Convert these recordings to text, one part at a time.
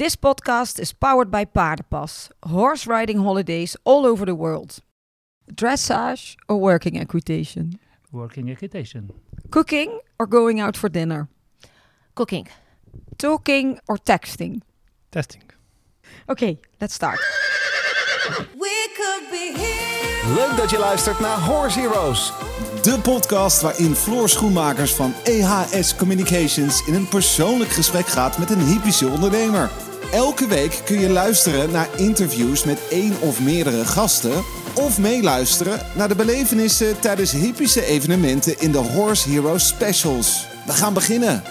This podcast is powered by Paardenpas, horse riding holidays all over the world. Dressage or working equitation? Working equitation. Cooking or going out for dinner? Cooking. Talking or texting? Testing. Okay, let's start. Leuk dat je luistert naar Horse Heroes. De podcast waarin Floor Schoenmakers van EHS Communications in een persoonlijk gesprek gaat met een hypische ondernemer. Elke week kun je luisteren naar interviews met één of meerdere gasten. Of meeluisteren naar de belevenissen tijdens hypische evenementen in de Horse Heroes Specials. We gaan beginnen.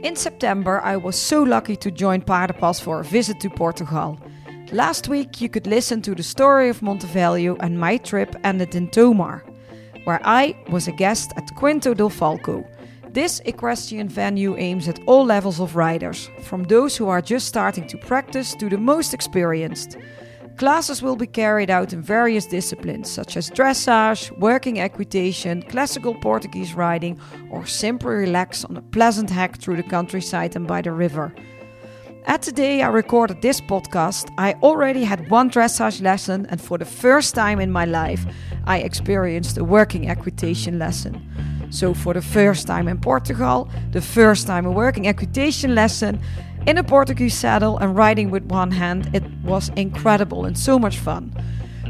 In September, I was so lucky to join Paardenpas for a visit to Portugal. Last week, you could listen to the story of Montevideo, and my trip ended in Tomar, where I was a guest at Quinto del Falco. This equestrian venue aims at all levels of riders, from those who are just starting to practice to the most experienced. Classes will be carried out in various disciplines such as dressage, working equitation, classical Portuguese riding, or simply relax on a pleasant hike through the countryside and by the river. At the day I recorded this podcast, I already had one dressage lesson, and for the first time in my life, I experienced a working equitation lesson. So, for the first time in Portugal, the first time a working equitation lesson in a Portuguese saddle and riding with one hand, it was incredible and so much fun.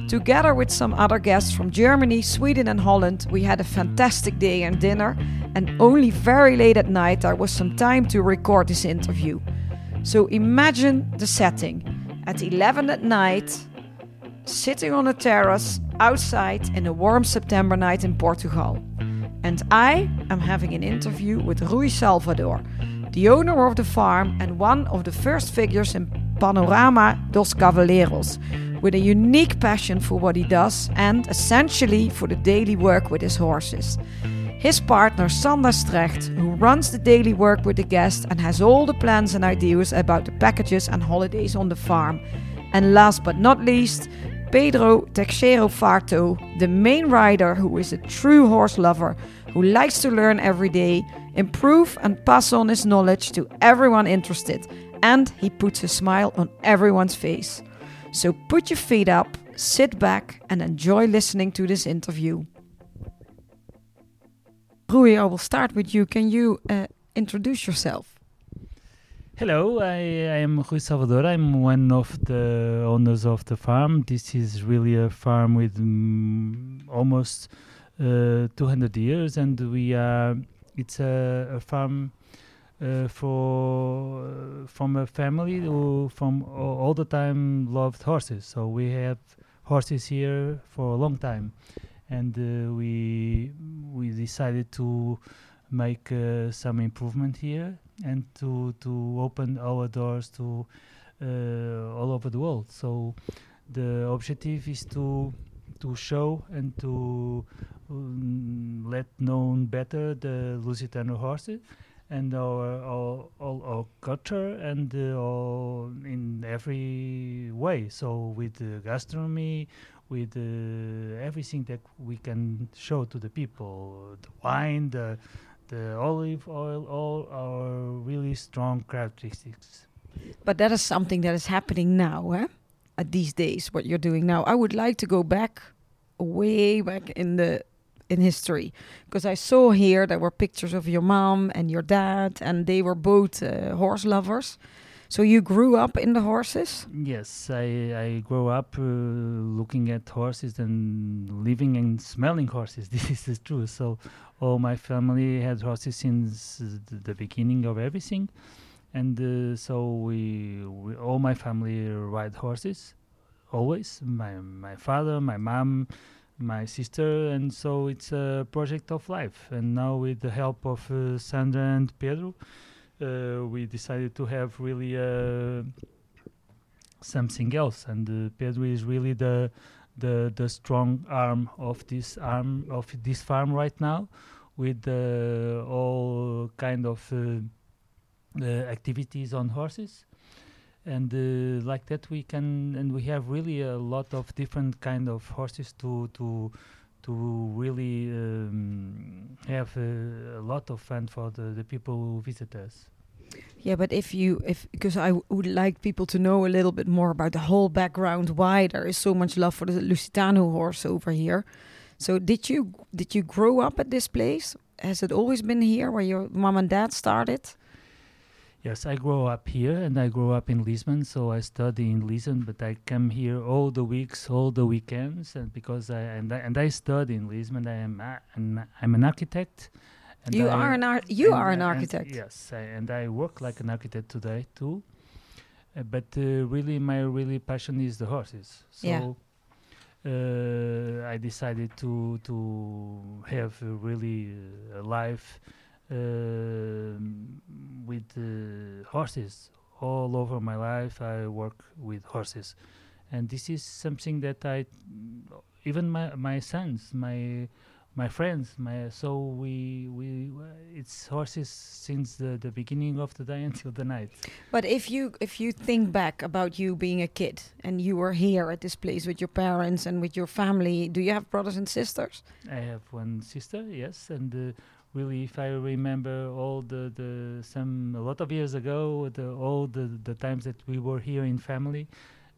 Together with some other guests from Germany, Sweden, and Holland, we had a fantastic day and dinner, and only very late at night there was some time to record this interview. So imagine the setting at 11 at night, sitting on a terrace outside in a warm September night in Portugal. And I am having an interview with Rui Salvador, the owner of the farm and one of the first figures in Panorama dos Cavaleiros, with a unique passion for what he does and essentially for the daily work with his horses. His partner Sandra Strecht, who runs the daily work with the guests and has all the plans and ideas about the packages and holidays on the farm. And last but not least, Pedro Teixeira Farto, the main rider who is a true horse lover who likes to learn every day, improve and pass on his knowledge to everyone interested, and he puts a smile on everyone's face. So put your feet up, sit back, and enjoy listening to this interview. Rui, I will start with you. Can you uh, introduce yourself? Hello, I, I am Rui Salvador. I'm one of the owners of the farm. This is really a farm with mm, almost uh, 200 years, and we are. It's a, a farm uh, for uh, from a family who from all the time loved horses. So we have horses here for a long time, and uh, we we decided to make uh, some improvement here and to to open our doors to uh, all over the world. So the objective is to to show and to um, let known better the Lusitano horses and our, all our culture and uh, all in every way. So with the gastronomy, with uh, everything that we can show to the people, the wine, the the olive oil, all our really strong characteristics. But that is something that is happening now, eh? At these days, what you're doing now. I would like to go back, way back in the in history, because I saw here there were pictures of your mom and your dad, and they were both uh, horse lovers. So you grew up in the horses. Yes, I, I grew up uh, looking at horses and living and smelling horses. This is true. So all my family had horses since the, beginning of everything, and uh, so we, we all my family ride horses, always. My my father, my mom, my sister, and so it's a project of life. And now with the help of uh, Sandra and Pedro, we decided to have really uh, something else. And uh, Pedro is really the the the strong arm of this arm of this farm right now, with uh, all kind of uh, uh, activities on horses. And uh, like that, we can and we have really a lot of different kind of horses to to to really um, have a lot of fun for the, the people who visit us. Yeah, but if you if because I would like people to know a little bit more about the whole background why there is so much love for the Lusitano horse over here. So did you did you grow up at this place? Has it always been here where your mom and dad started? Yes, I grew up here and I grew up in Lisbon, so I study in Lisbon, but I come here all the weeks, all the weekends, and because I and I, and I study in Lisbon, I am a, an, I'm an architect. And you I- are an ar- you are an architect. yes, I, and I work like an architect today too. Uh, but uh, really, my really passion is the horses. So Yeah. uh, I decided to to have a really uh, a life with uh, horses all over my life. I work with horses, and this is something that I even my my sons my my friends my so we we it's horses since the the beginning of the day until the night But if you if you think back about you being a kid and you were here at this place with your parents and with your family, do you have brothers and sisters? i have one sister yes and uh, really if i remember all the the some a lot of years ago the all the the times that we were here in family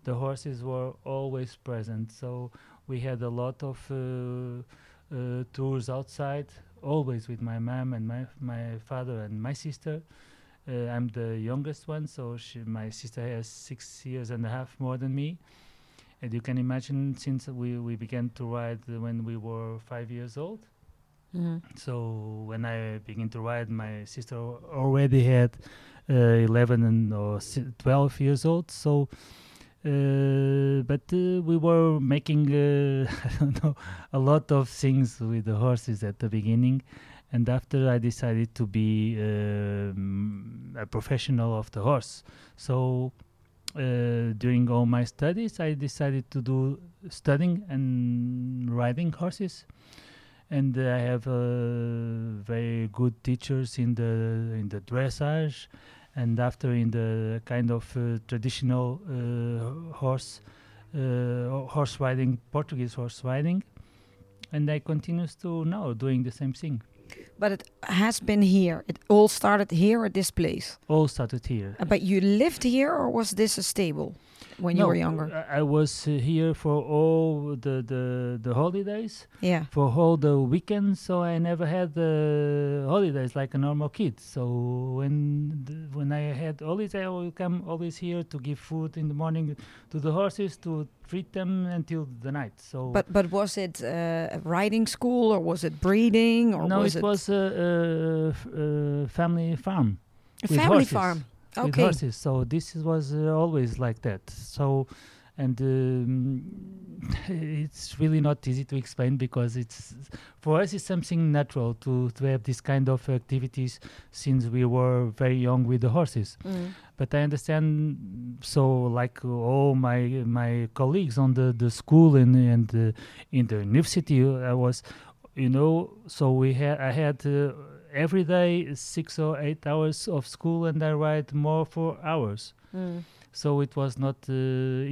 the horses were always present. So we had a lot of uh, uh, tours outside always with my mom and my my father and my sister. Uh, i'm the youngest one so she, my sister has six years and a half more than me. And you can imagine since we, we began to ride when we were five years old Mhm. so when I began to ride, my sister already had uh, 11 and or 12 years old. So, uh, but uh, we were making uh, I don't know a lot of things with the horses at the beginning, and after I decided to be um, a professional of the horse. So. Uh, during all my studies, I decided to do studying and riding horses and I have uh, very good teachers in the in the dressage, and after in the kind of uh, traditional uh, horse uh, horse riding, Portuguese horse riding, and I continues to now doing the same thing. But it has been here. It all started here at this place. All started here. But you lived here, or was this a stable when you No, were younger? I, was uh, here for all the, the the holidays. yeah. for all the weekends, so I never had the holidays like a normal kid. So when the, when I had holidays, I would come always here to give food in the morning to the horses to treat them until the night. So But but was it uh, a riding school, or was it breeding, or no, was it, it, was a, a, a family farm a family horses. farm? Okay. horses. So this is- was uh, always like that. So, and um, it's really not easy to explain because it's for us it's something natural to to have this kind of activities since we were very young with the horses. Mm. But I understand. So, like all my my colleagues on the the school and and uh, in the university, uh, I was, you know. So we had I had. Uh, Every day, six or eight hours of school, and I ride more for hours. Mm. so it was not uh,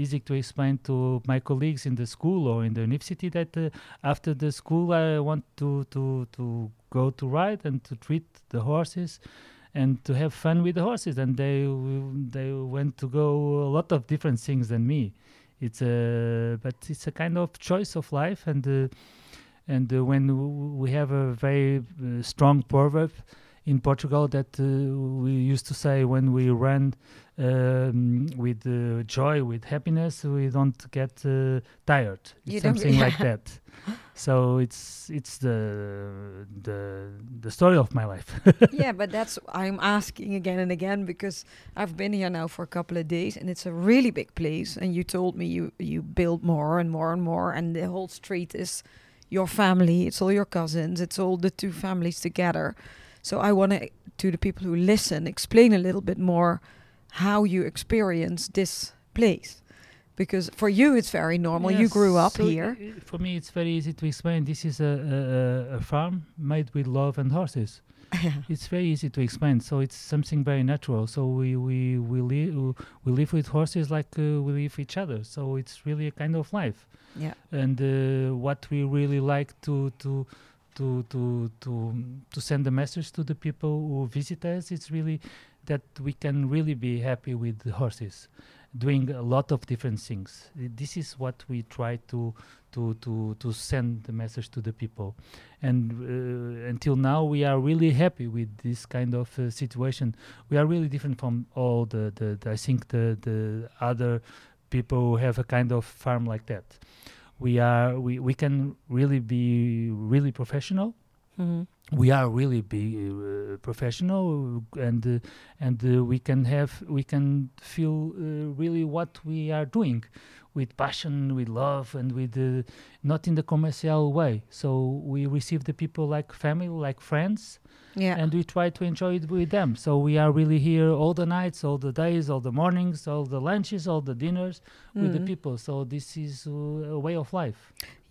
easy to explain to my colleagues in the school or in the university that uh, after the school I want to, to, to go to ride and to treat the horses and to have fun with the horses. And they w- they went to go a lot of different things than me. It's a but it's a kind of choice of life and uh, and uh, when w- we have a very uh, strong proverb in Portugal that uh, we used to say when we run um, with uh, joy, with happiness, we don't get uh, tired. It's something like that. So it's it's the the the story of my life. yeah, but that's I'm asking again and again because I've been here now for a couple of days and it's a really big place. And you told me you you build more and more and more, and the whole street is your family. It's all your cousins. It's all the two families together. So I want to to the people who listen explain a little bit more how you experience this place. Because for you it's very normal. You grew up so here. for me, it's very easy to explain. This is a, a, a- a farm made with love and horses. It's very easy to explain. So it's something very natural. So we we we live we live with horses like uh, we live with each other. So it's really a kind of life. Yeah. And uh, what we really like to to to to to to send a message to the people who visit us. It's really that we can really be happy with the horses doing a lot of different things this is what we try to to to to send the message to the people and uh, until now we are really happy with this kind of uh, situation we are really different from all the, the, the i think the the other people who have a kind of farm like that. We are we, we can really be really professional. Mhm. we are really be uh, professional and uh, and uh, we can have we can feel uh, really what we are doing with passion with love and with uh, not in the commercial way so we receive the people like family like friends Yeah. and we try to enjoy it with them so we are really here all the nights all the days all the mornings all the lunches all the dinners with the Mhm. people so this is uh, a way of life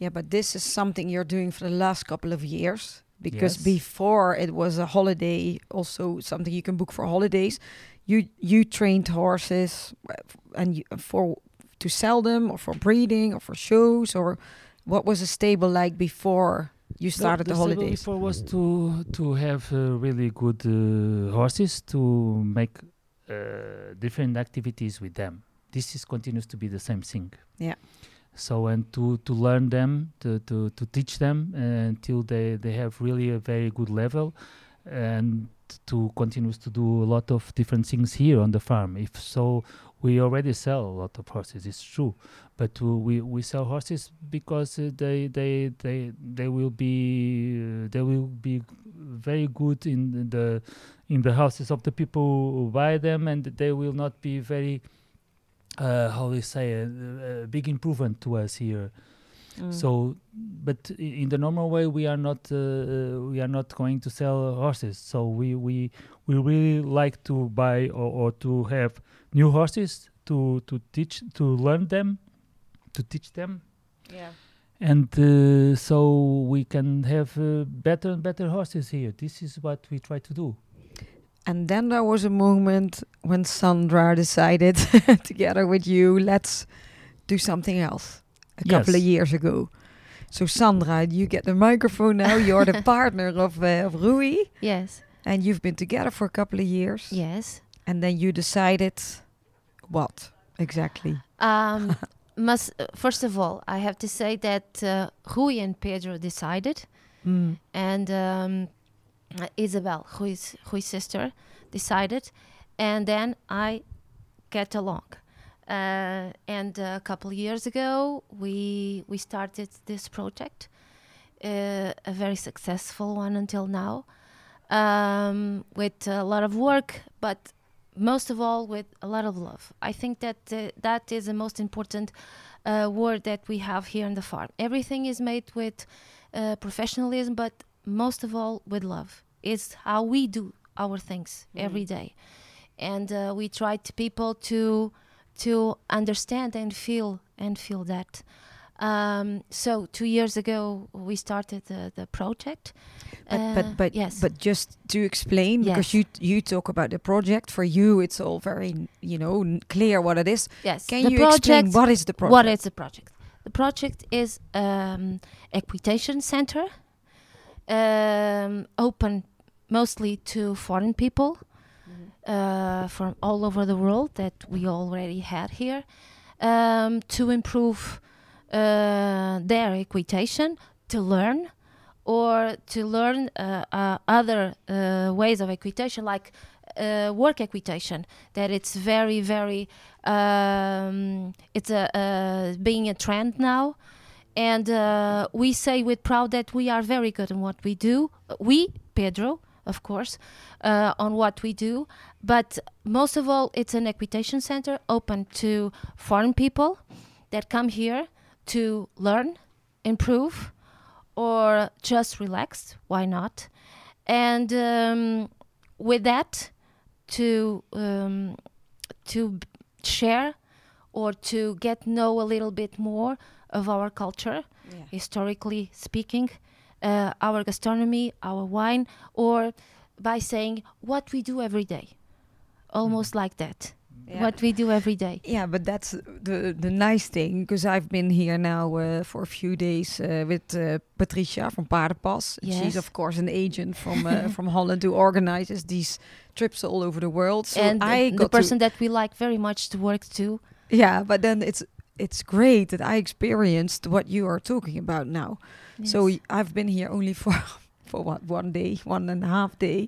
Yeah, but this is something you're doing for the last couple of years because Yes. before it was a holiday, also something you can book for holidays. You you trained horses uh, and you, for to sell them or for breeding or for shows or what was a stable like before you started the, the, stable holidays? before was to to have uh, really good uh, horses to make uh, different activities with them. This is continues to be the same thing. Yeah. So and to to learn them, to to, to teach them uh, until they they have really a very good level, and to continues to do a lot of different things here on the farm. If so, we already sell a lot of horses. It's true, but uh, we we sell horses because uh, they they they they will be uh, they will be very good in the in the houses of the people who buy them, and they will not be very uh, how do you say a, a big improvement to us here. Mm. So, but in the normal way, we are not uh, uh, we are not going to sell horses. So we we we really like to buy or, or to have new horses to to teach to learn them, to teach them, yeah. and uh, so we can have uh, better and better horses here. This is what we try to do. And then there was a moment when Sandra decided, together with you, let's do something else. A couple of years ago. So Sandra, you get the microphone now. You're the partner of uh, of Rui, Yes. and you've been together for a couple of years. Yes. And then you decided, what exactly? Um, must uh, first of all, I have to say that uh, Rui and Pedro decided, Mm. and um, Isabel, Rui's, Rui's sister, decided, and then I get along. Uh, and a couple of years ago, we we started this project, uh, a very successful one until now, um, with a lot of work, but most of all with a lot of love. I think that uh, that is the most important uh, word that we have here on the farm. Everything is made with uh, professionalism, but most of all with love. It's how we do our things every day, and uh, we try to people to to understand and feel and feel that. Um, so two years ago we started the, the project. But Uh, but but yes. but just to explain, because you you talk about the project. For you, it's all very you know n- clear what it is. yes, Can the you explain project- what is the project? What is the project? The project is um, equitation center, um, open mostly to foreign people uh, from all over the world that we already had here um, to improve their equitation, to learn, or to learn uh, uh, other uh, ways of equitation, like uh, work equitation. That it's very, very, um, it's a uh, being a trend now, and uh, we say with proud that we are very good in what we do. We, Pedro, of course, uh, on what we do, but most of all, it's an equitation center open to foreign people that come here to learn, improve, or just relax. Why not? And um, with that, to um, to share or to get know a little bit more of our culture, historically speaking, uh, our gastronomy, our wine, or by saying what we do every day, almost like that. Yeah. what we do every day. Yeah, but that's the the nice thing because I've been here now uh, for a few days uh, with uh, Patricia from Paardenpas. And She's of course an agent from uh, from Holland who organizes these trips all over the world. So and I the, the person that we like very much to work to. yeah, but then it's it's great that I experienced what you are talking about now. So Yes. y- I've been here only for for what one day, one and a half day.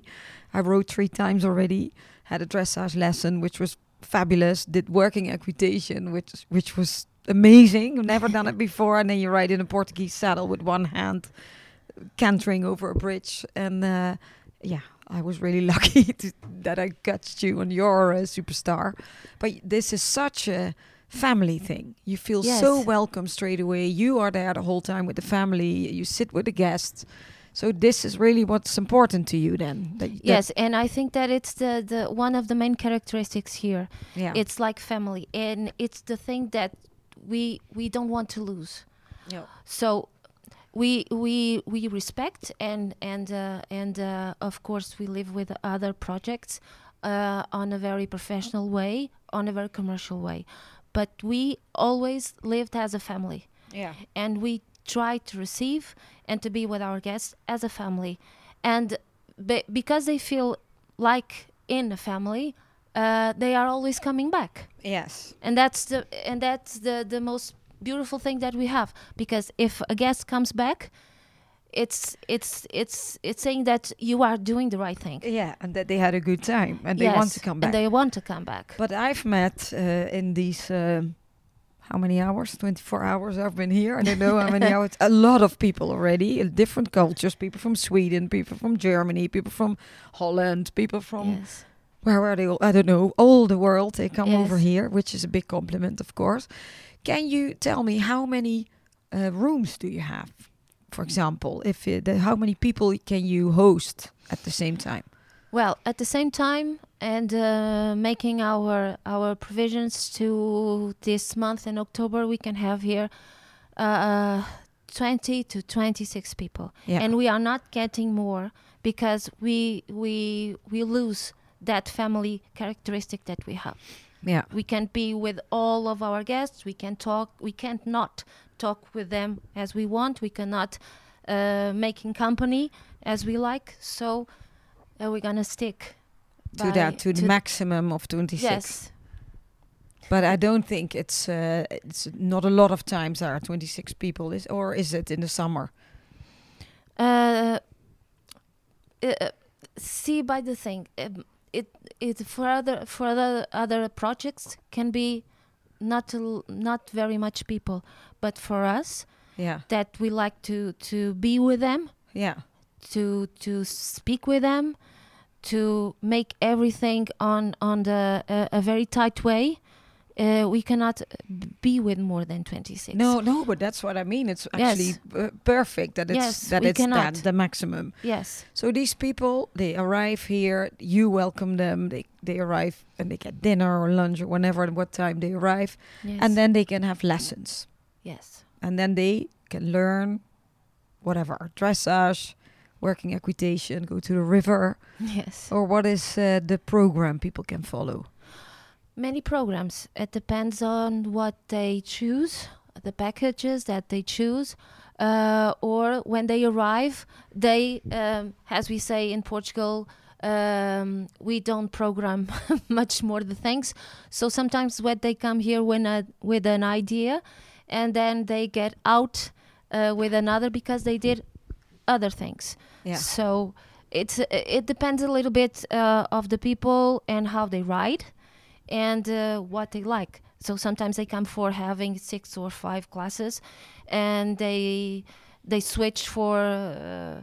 I rode three times already. Had a dressage lesson, which was fabulous. Did working equitation, which which was amazing. I've never done it before. And then you ride in a Portuguese saddle with one hand, cantering over a bridge. And uh, yeah, I was really lucky to, that I got you on your uh, superstar. But this is such a family thing. You feel so welcome straight away. You are there the whole time with the family. You sit with the guests. So this is really what's important to you then. That, that- Yes, and I think that it's the, the one of the main characteristics here. Yeah. It's like family, and it's the thing that we we don't want to lose. Yeah. So we we we respect and and uh, and uh, of course we live with other projects uh, on a very professional way, on a very commercial way, but we always lived as a family yeah. and we try to receive and to be with our guests as a family. And be- because they feel like in a family uh, they are always coming back. Yes. and that's the and that's the the most beautiful thing that we have. Because if a guest comes back it's it's it's it's saying that you are doing the right thing. Yeah, and that they had a good time and they want to come back. and they want to come back. But I've met uh, in these um, how many hours? Twenty four hours I've been here. I don't know how many hours. A lot of people already, different cultures. People from Sweden, people from Germany, people from Holland, people from yes where are they? All? I don't know. All the world they come over here, which is a big compliment, of course. Can you tell me how many uh, rooms do you have? For example, if uh, the, how many people can you host at the same time? Well, at the same time, and uh, making our our provisions to this month in October, we can have here uh, 20 to 26 people, Yeah. and we are not getting more because we we we lose that family characteristic that we have. Yeah. We can't be with all of our guests. We can talk. We can't not talk with them as we want. We cannot uh, making company as we like. So uh, we're gonna stick to that to the maximum of 26 Yes, but i don't think it's uh, it's not a lot of times there are 26 people is or is it in the summer? Uh, uh, see by the thing. Um, it it for other for other other projects can be not not very much people, but for us yeah. that we like to to be with them yeah. to to speak with them to make everything on on the uh, a very tight way uh, we cannot be with more than 26 no no but that's what i mean. It's actually uh, perfect that it's Yes, that it's that the maximum. Yes. So these people they arrive here you welcome them they they arrive and they get dinner or lunch or whenever at what time they arrive yes. and then they can have lessons. Yes. And then they can learn whatever dressage working equitation go to the river. Yes. Or what is uh, the program people can follow? Many programs. It depends on what they choose the packages that they choose uh, or when they arrive they um, as we say in portugal um, we don't program much more the things. So sometimes when they come here when a, with an idea and then they get out uh, with another because they did other things. Yeah. So it's it depends a little bit uh, of the people and how they ride and uh, what they like. So sometimes they come for having six or five classes, and they they switch for uh,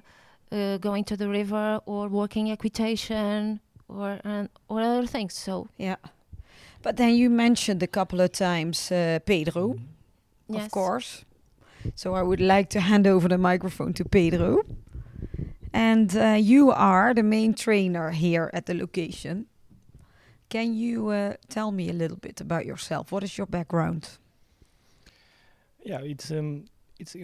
uh, going to the river or working equitation or or other things. So yeah. But then you mentioned a couple of times uh, pedro yes, of course so i would like to hand over the microphone to pedro and uh, you are the main trainer here at the location can you uh, tell me a little bit about yourself what is your background Yeah, it's um, it's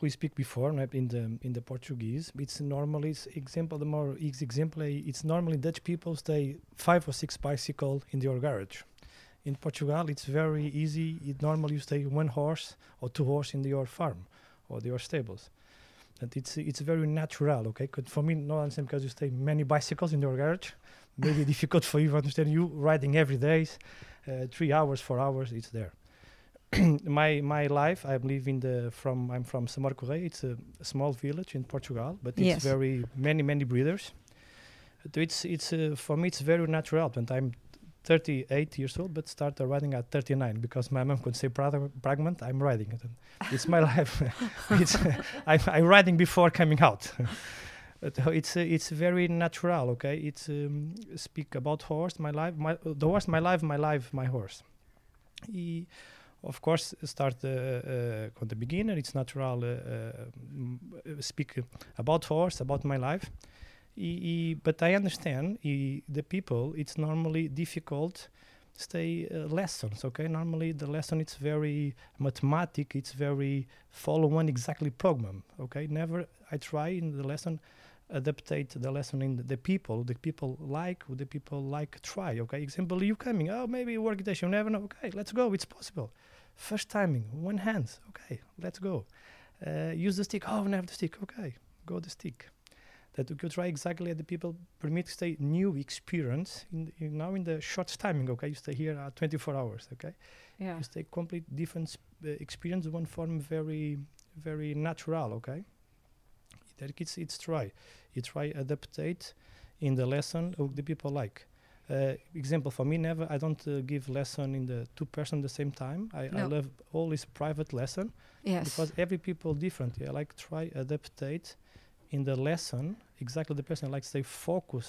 we speak before in the in the Portuguese. It's normally it's example the more ex- example. It's normally Dutch people stay five or six bicycle in your garage. In Portugal, it's very easy. It normally you stay one horse or two horse in your farm or your stables. And it's it's very natural, okay? 'Cause for me, not understand because you stay many bicycles in your garage. Maybe difficult for you to understand. You riding every day, uh, three hours, four hours, it's there. my my life, I live in the from I'm from Samora Correia. It's a, a small village in Portugal, but it's Yes. very many many breeders. So it's it's uh, for me it's very natural. And I'm 38 years old, but started riding at 39 because my mom could say "Prag- pregnant. I'm riding it. It's my life. it's I'm, I'm riding before coming out. Uh, it's uh, it's very natural. Okay, it's um, speak about horse. My life, my the horse, my life, my life, my horse. He, of course, start uh, uh, the beginner. It's natural. Uh, uh, speak about horse, about my life. He, but I understand he, the people. It's normally difficult. Stay uh, lessons. Okay, normally the lesson it's very mathematic. It's very follow one exactly program. Okay, never I try in the lesson adaptate the lesson in the people the people like the people like try okay example you coming oh maybe work this you never know okay let's go it's possible first timing one hands okay let's go uh, use the stick oh never the stick okay go the stick that you could try exactly at the people permit stay new experience in, in now in the short timing okay? You stay here uh, 24 hours okay? Yeah. you stay complete different uh, experience one form very very natural okay? That it's it's try. You try adaptate in the lesson of the people like. Uh, example for me never i don't uh, give lesson in the two person the same time. I, I No. love always private lesson Yes. because every people different yeah, like try adaptate in the lesson exactly the person like to say focus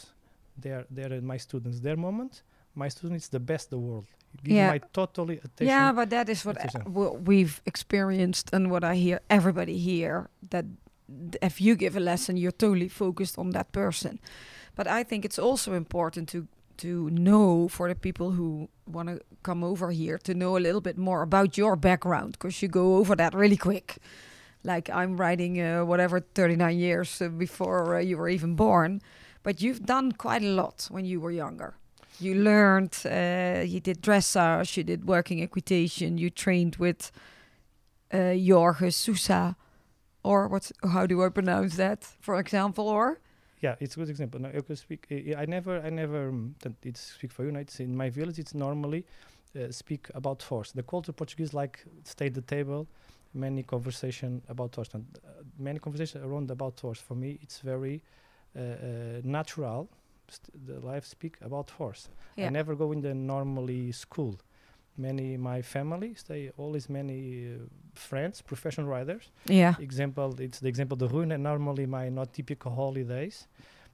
their in my students their moment my student is the best in the world give Yeah. my totally attention Yeah, but that is what uh, what we've experienced and what I hear everybody here that if you give a lesson, you're totally focused on that person. But I think it's also important to to know for the people who want to come over here to know a little bit more about your background because you go over that really quick. Like I'm writing uh, whatever 39 years uh, before uh, you were even born, but you've done quite a lot when you were younger. You learned, uh, you did dressage, you did working equitation, you trained with uh, Jorge Sousa, or what? How do I pronounce that? For example, or yeah it's a good example now I speak I, I never i never um, it's speak for you no, it's in my village it's normally uh, speak about force. the culture portuguese like stay at the table many conversation about horse and uh, many conversation around about horse for me it's very uh, uh, natural st- the life speak about horse. Yeah. i never go in the normally school. Many my family stay always many uh, friends professional riders. Yeah, example it's the example the Rune. Normally my not typical holidays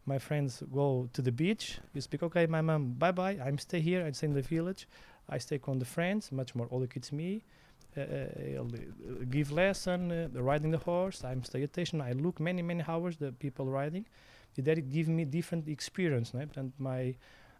my friends go to the beach. You speak okay my mom bye bye i'm stay here. I stay in the village. I stay on the friends. Much more older kids me uh, uh, uh, give lesson uh, riding the horse i'm stay attention i look many many hours the people riding that it give me different experience right? and my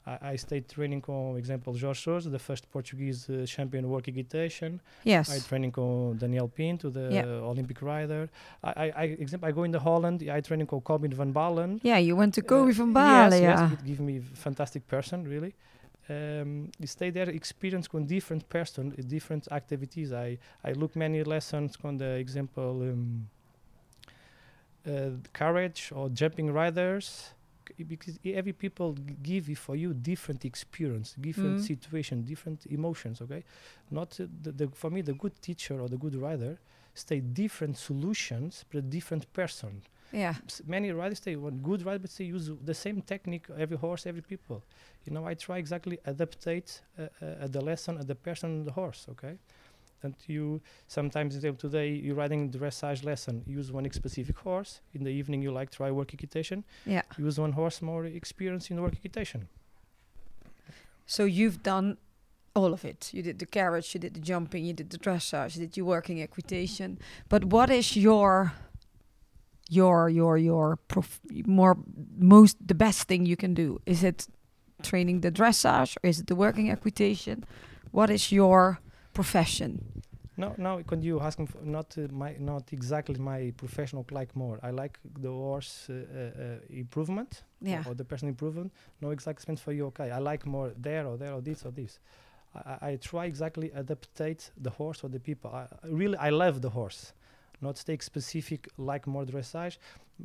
I, I stayed training on example Jorge Sousa, the first Portuguese uh, champion work equitation Yes. I yes, training on Daniel Pinto, the Yeah. Olympic rider. I, I, I example, I go in the Holland. I training on Coby van Baalen. yeah. You went to Uh, van yes, Baalen, yes, yeah. it give me fantastic person really. Um, you stay there, experience con different person, uh, different activities. I I look many lessons on the example um, uh, carriage or jumping riders. Because every people give you for you different experience, different Mm. situation, different emotions. Okay, not uh, the, the for me the good teacher or the good rider stay different solutions but different person Yeah, s- many riders say one good riders, but they use the same technique every horse every people you know i try exactly adaptate uh, uh, the lesson at the person and the horse okay and you sometimes today you're riding dressage lesson use one specific horse in the evening you like try work equitation yeah. use one horse more experience in work equitation So you've done all of it. You did the carriage, you did the jumping, you did the dressage, you did your working equitation. But what is your your your your prof- more most the best thing you can do? Is it training the dressage or is it the working equitation? What is your profession? No, no. Can you ask me? For not uh, my, not exactly my professional like more. I like the horse uh, uh, improvement Yeah. or the personal improvement. No exact sense for you. Okay, I like more there or there or this or this. I, I try exactly adaptate the horse or the people. I really I love the horse, not stay specific like more dressage.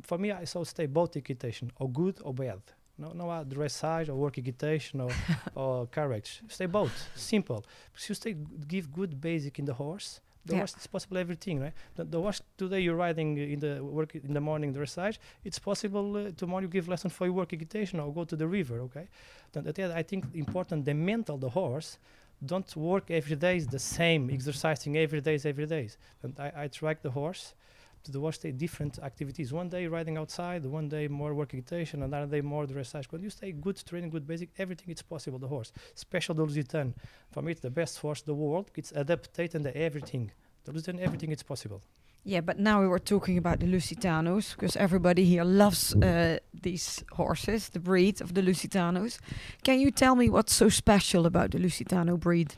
For me, I so stay both equitation or good or bad. No, no uh, dressage or work equitation or, or carriage. Stay both simple. Because you stay give good basic in the horse. The Yeah. horse is possible everything, right? The, the horse today you're riding in the work in the morning dressage. It's possible uh, tomorrow you give lesson for your work equitation or go to the river. Okay, then that I think important the mental the horse don't work every day is the same exercising every day is every day. And I, I track the horse to the horse stay different activities. One day riding outside one day more work equitation another day more dressage when you stay good training good basic everything it's possible the horse. Special the Lusitano for me it's the best horse the world. It's adapted and everything. The Lusitano everything it's possible Yeah, but now we were talking about the Lusitanos because everybody here loves uh, these horses, the breed of the Lusitanos. Can you tell me what's so special about the Lusitano breed?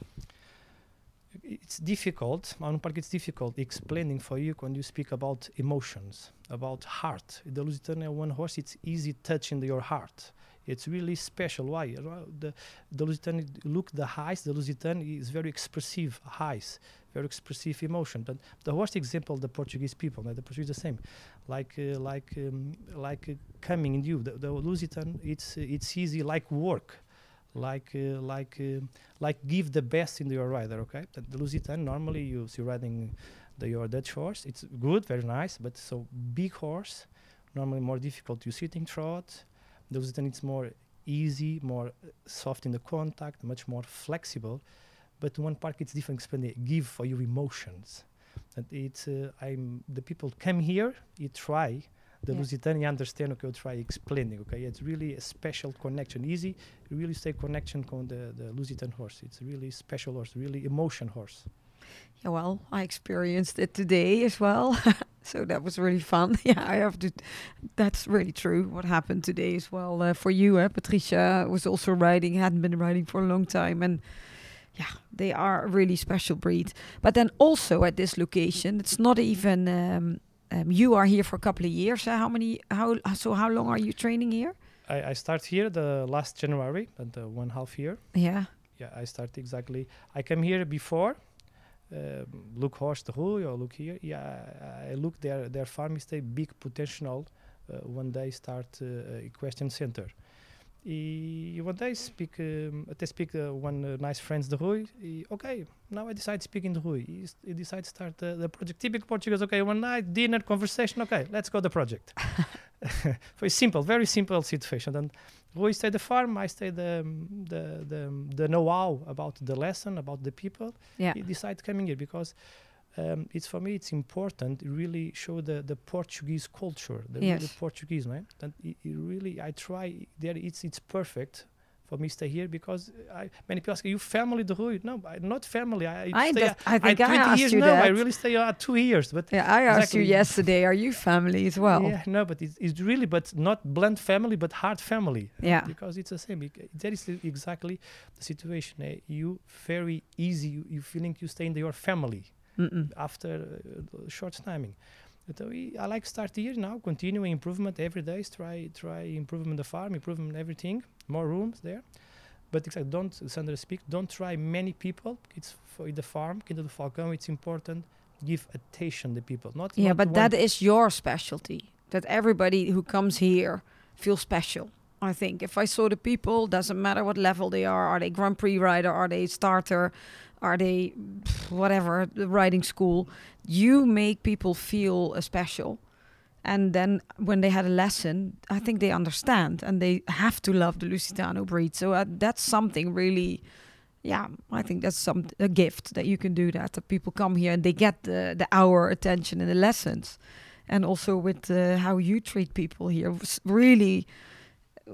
it's difficult part it's difficult explaining for you when you speak about emotions about heart. The lusitania one horse it's easy touching your heart. It's really special. Why? The the lusitania look the eyes the lusitania is very expressive eyes very expressive emotion. But the worst example the portuguese people the portuguese the same. Like uh, like um, like uh, coming in you the, the lusitan it's uh, it's easy like work. Like uh, like um like give the best in your rider okay? The, the lusitan normally you see riding the your dutch horse it's good very nice but so big horse normally more difficult. You sitting trot the lusitan it's more easy more uh, soft in the contact much more flexible but one part it's different explain they give for you emotions and it's uh, i'm the people come here you try the Yeah. Lusitania understand okay I'll try explaining okay it's really a special connection easy really stay connection con the, the Lusitan horse. It's really special horse, really emotion horse. Yeah, well, I experienced it today as well. so that was really fun. Yeah, I have to. That's really true. What happened today as well uh, for you, uh, Patricia was also riding, hadn't been riding for a long time, and yeah, they are a really special breed. But then also at this location, it's not even. Um, um, you are here for a couple of years. Uh, how many? How so? How long are you training here? I, I start here the last January, and one half year. Yeah. Yeah, I start exactly. I came here before. Um, look horse the or look here. Yeah, I look their their farm is a big potential. Uh, one day start uh, equestrian center. I, one day speak. Um, they speak uh, one uh, nice friends the Rui. I, okay, now I decide speaking the Rui. He, he decide start uh, the project. Typical Portuguese. Okay, one night dinner conversation. Okay, let's go the project. Very simple, very simple situation. And Rui stay the farm. I stay the um, the the, the know-how about the lesson about the people Yeah. he decide coming here because um, it's for me it's important to really show the the Portuguese culture the, really Yes. Portuguese man and it, it really I try there it's it's perfect for me stay here because I many people ask you family the Rui no I, not family I, I, stay that, I think I, 20 asked years you no that. I really stay uh, two years but yeah, I asked you yesterday. Are you family as well? yeah no but it's, it's really but not blunt family but hard family Yeah. because it's the same. That is exactly the situation. eh, you very easy. You, you feeling you stay in your family Mm-mm. after uh, short timing. But uh, we, I like start here now, continuing improvement every day. Try try improvement the farm, improvement everything. More rooms there. But exactly, don't Sandra speak. Don't try many people. It's for the farm, Quinta do Falcão. It's important. Give attention to people. Not Yeah, not but that is your specialty. That everybody who comes here feels special. I think if I saw the people, doesn't matter what level they are. Are they Grand Prix rider? Are they starter? Are they whatever the riding school? You make people feel special, and then when they had a lesson, I think they understand and they have to love the Lusitano breed. So uh, that's something really. Yeah, I think that's some a gift that you can do that. That people come here and they get the the hour attention in the lessons, and also with uh, how you treat people here, really,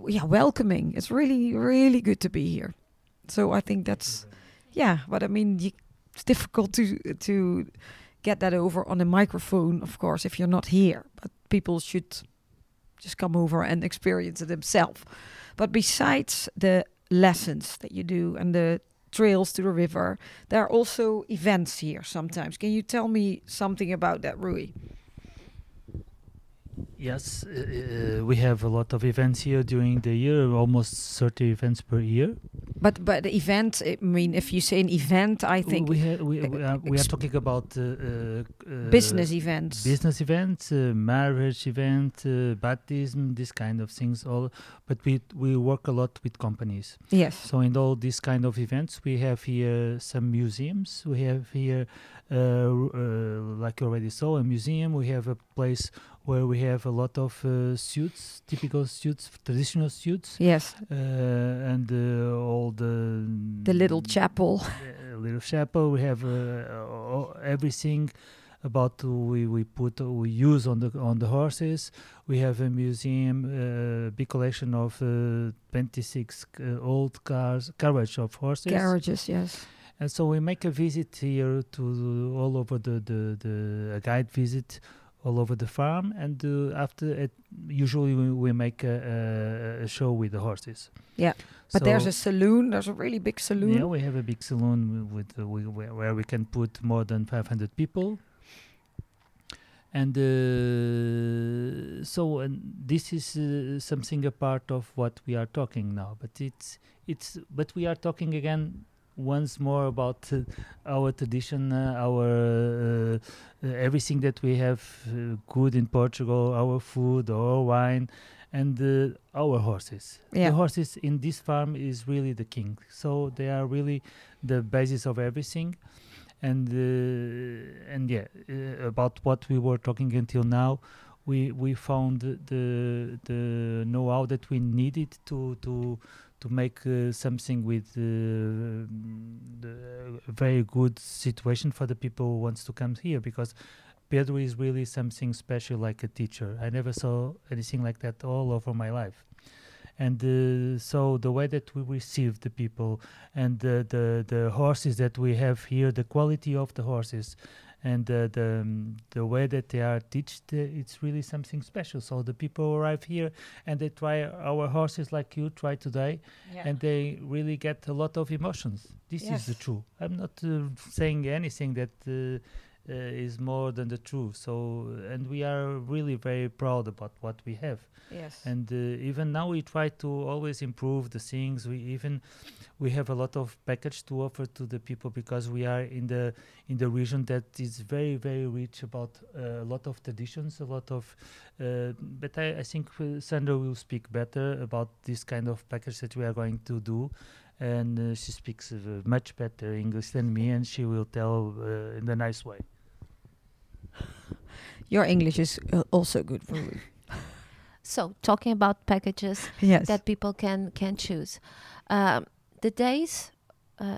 yeah, welcoming. It's really really good to be here. So I think that's mm-hmm. yeah. But I mean, you, it's difficult to to get that over on a microphone, of course, if you're not here. But people should just come over and experience it themselves. But besides the lessons that you do and the trails to the river, there are also events here sometimes. Can you tell me something about that, Rui? Yes, uh, uh, we have a lot of events here during the year, almost 30 events per year. But but the event, I mean, if you say an event, I think we, ha- we, we, are, we are talking about uh, uh, uh, business events. business events, uh, marriage event, uh, baptism, this kind of things. All, but we we work a lot with companies. Yes. So in all these kind of events, we have here some museums. We have here, uh, uh, like you already saw, a museum. We have a place where we have a lot of uh, suits, typical suits, traditional suits, Yes. uh, and uh, all the The little chapel. uh, little chapel. We have uh, uh, everything about we we put we use on the on the horses. We have a museum, uh, big collection of uh, 26 uh, old cars, carriage of horses. Carriages, Yes. And so we make a visit here to all over the the, the a guide visit all over the farm, and uh, after it, usually we, we make a, a, a show with the horses. Yeah. But there's a saloon. There's a really big saloon. yeah, we have a big saloon with uh, we, where, where we can put more than 500 people. And uh, so and this is uh, something a part of what we are talking now. But it's it's but we are talking again once more about uh, our tradition, uh, our uh, everything that we have uh, good in Portugal, our food, our wine, and uh, our horses. Yeah. The horses in this farm is really the king. So they are really the basis of everything. And uh, and yeah, uh, about what we were talking until now, we we found the the know-how that we needed to to to make uh, something with uh, the very good situation for the people who wants to come here because Pedro is really something special like a teacher. I never saw anything like that all over my life. And uh, so the way that we receive the people and the, the, the horses that we have here, the quality of the horses and uh, the, um, the way that they are taught, uh, it's really something special. So the people arrive here and they try our horses like you try today and they really get a lot of emotions. This is the truth. I'm not uh, saying anything that uh, is more than the truth. So, and we are really very proud about what we have. Yes. And uh, even now, we try to always improve the things. We even we have a lot of package to offer to the people because we are in the in the region that is very very rich about uh, a lot of traditions, a lot of. Uh, but I, I think uh, Sandra will speak better about this kind of package that we are going to do. And uh, she speaks uh, much better English than me, and she will tell uh, in a nice way. Your English is uh, also good, Rui. So talking about packages yes. that people can can choose, um, the days, uh,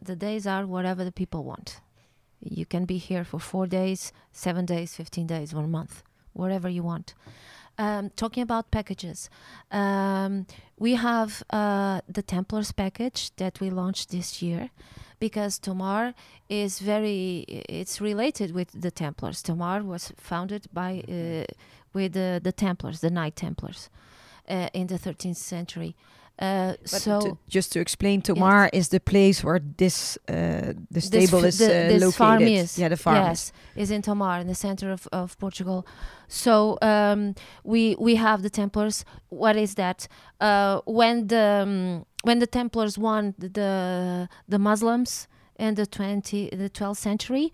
the days are whatever the people want. You can be here for four days, seven days, fifteen days, one month, whatever you want. Um, talking about packages, um, we have uh, the Templars package that we launched this year because Tomar is very it's related with the Templars. Tomar was founded by uh, with uh, the Templars, the Knight Templars, uh, in the 13th century. Uh, so to- just to explain, Tomar is the place where this uh, the this stable is the- uh, located. farm is Yeah, the farm. yes is in Tomar in the center of, of Portugal. So um, we we have the Templars. What is that? Uh, when the um, when the Templars won the the Muslims in the twenty the twelfth century,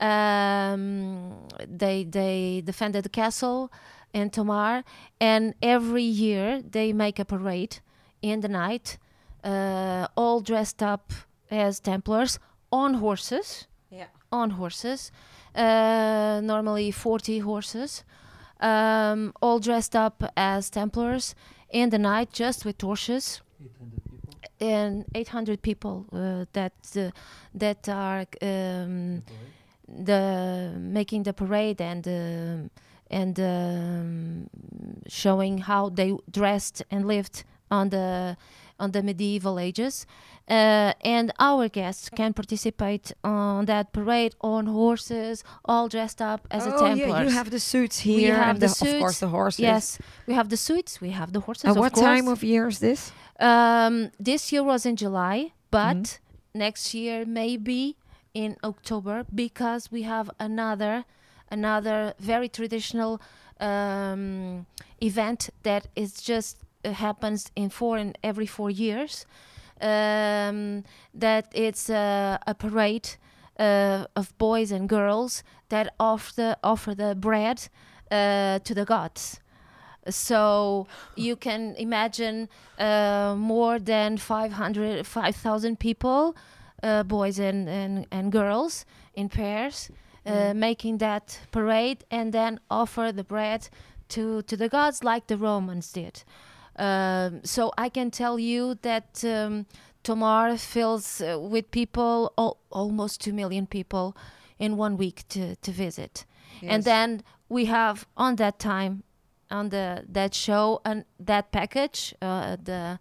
um, they they defended the castle in Tomar, and every year they make a parade in the night, uh, all dressed up as Templars on horses Yeah. on horses, uh, normally 40 horses, um, all dressed up as Templars in the night, just with torches. And 800 people uh, that uh, that are um, the making the parade and um and um, showing how they dressed and lived on the on the medieval ages. Uh, and our guests can participate on that parade on horses, all dressed up as a oh Templars. yeah, you have the suits here. We have and the of course suits, the horses. Yes, we have the suits, we have the horses. And of what course. time of year is this? Um, this year was in July, but Mhm. next year maybe in October because we have another another very traditional um, event that is just happens in four and every four years. um, that it's uh, a parade uh, of boys and girls that offer the, offer the bread uh, to the gods. So you can imagine uh, more than 500, 5,000 people, uh, boys and, and, and girls in pairs, uh, making that parade and then offer the bread to, to the gods like the Romans did. Um, so I can tell you that um, Tomar fills uh, with people, al- almost 2 million people in one week to, to visit. And then we have on that time, on the that show and that package, uh, the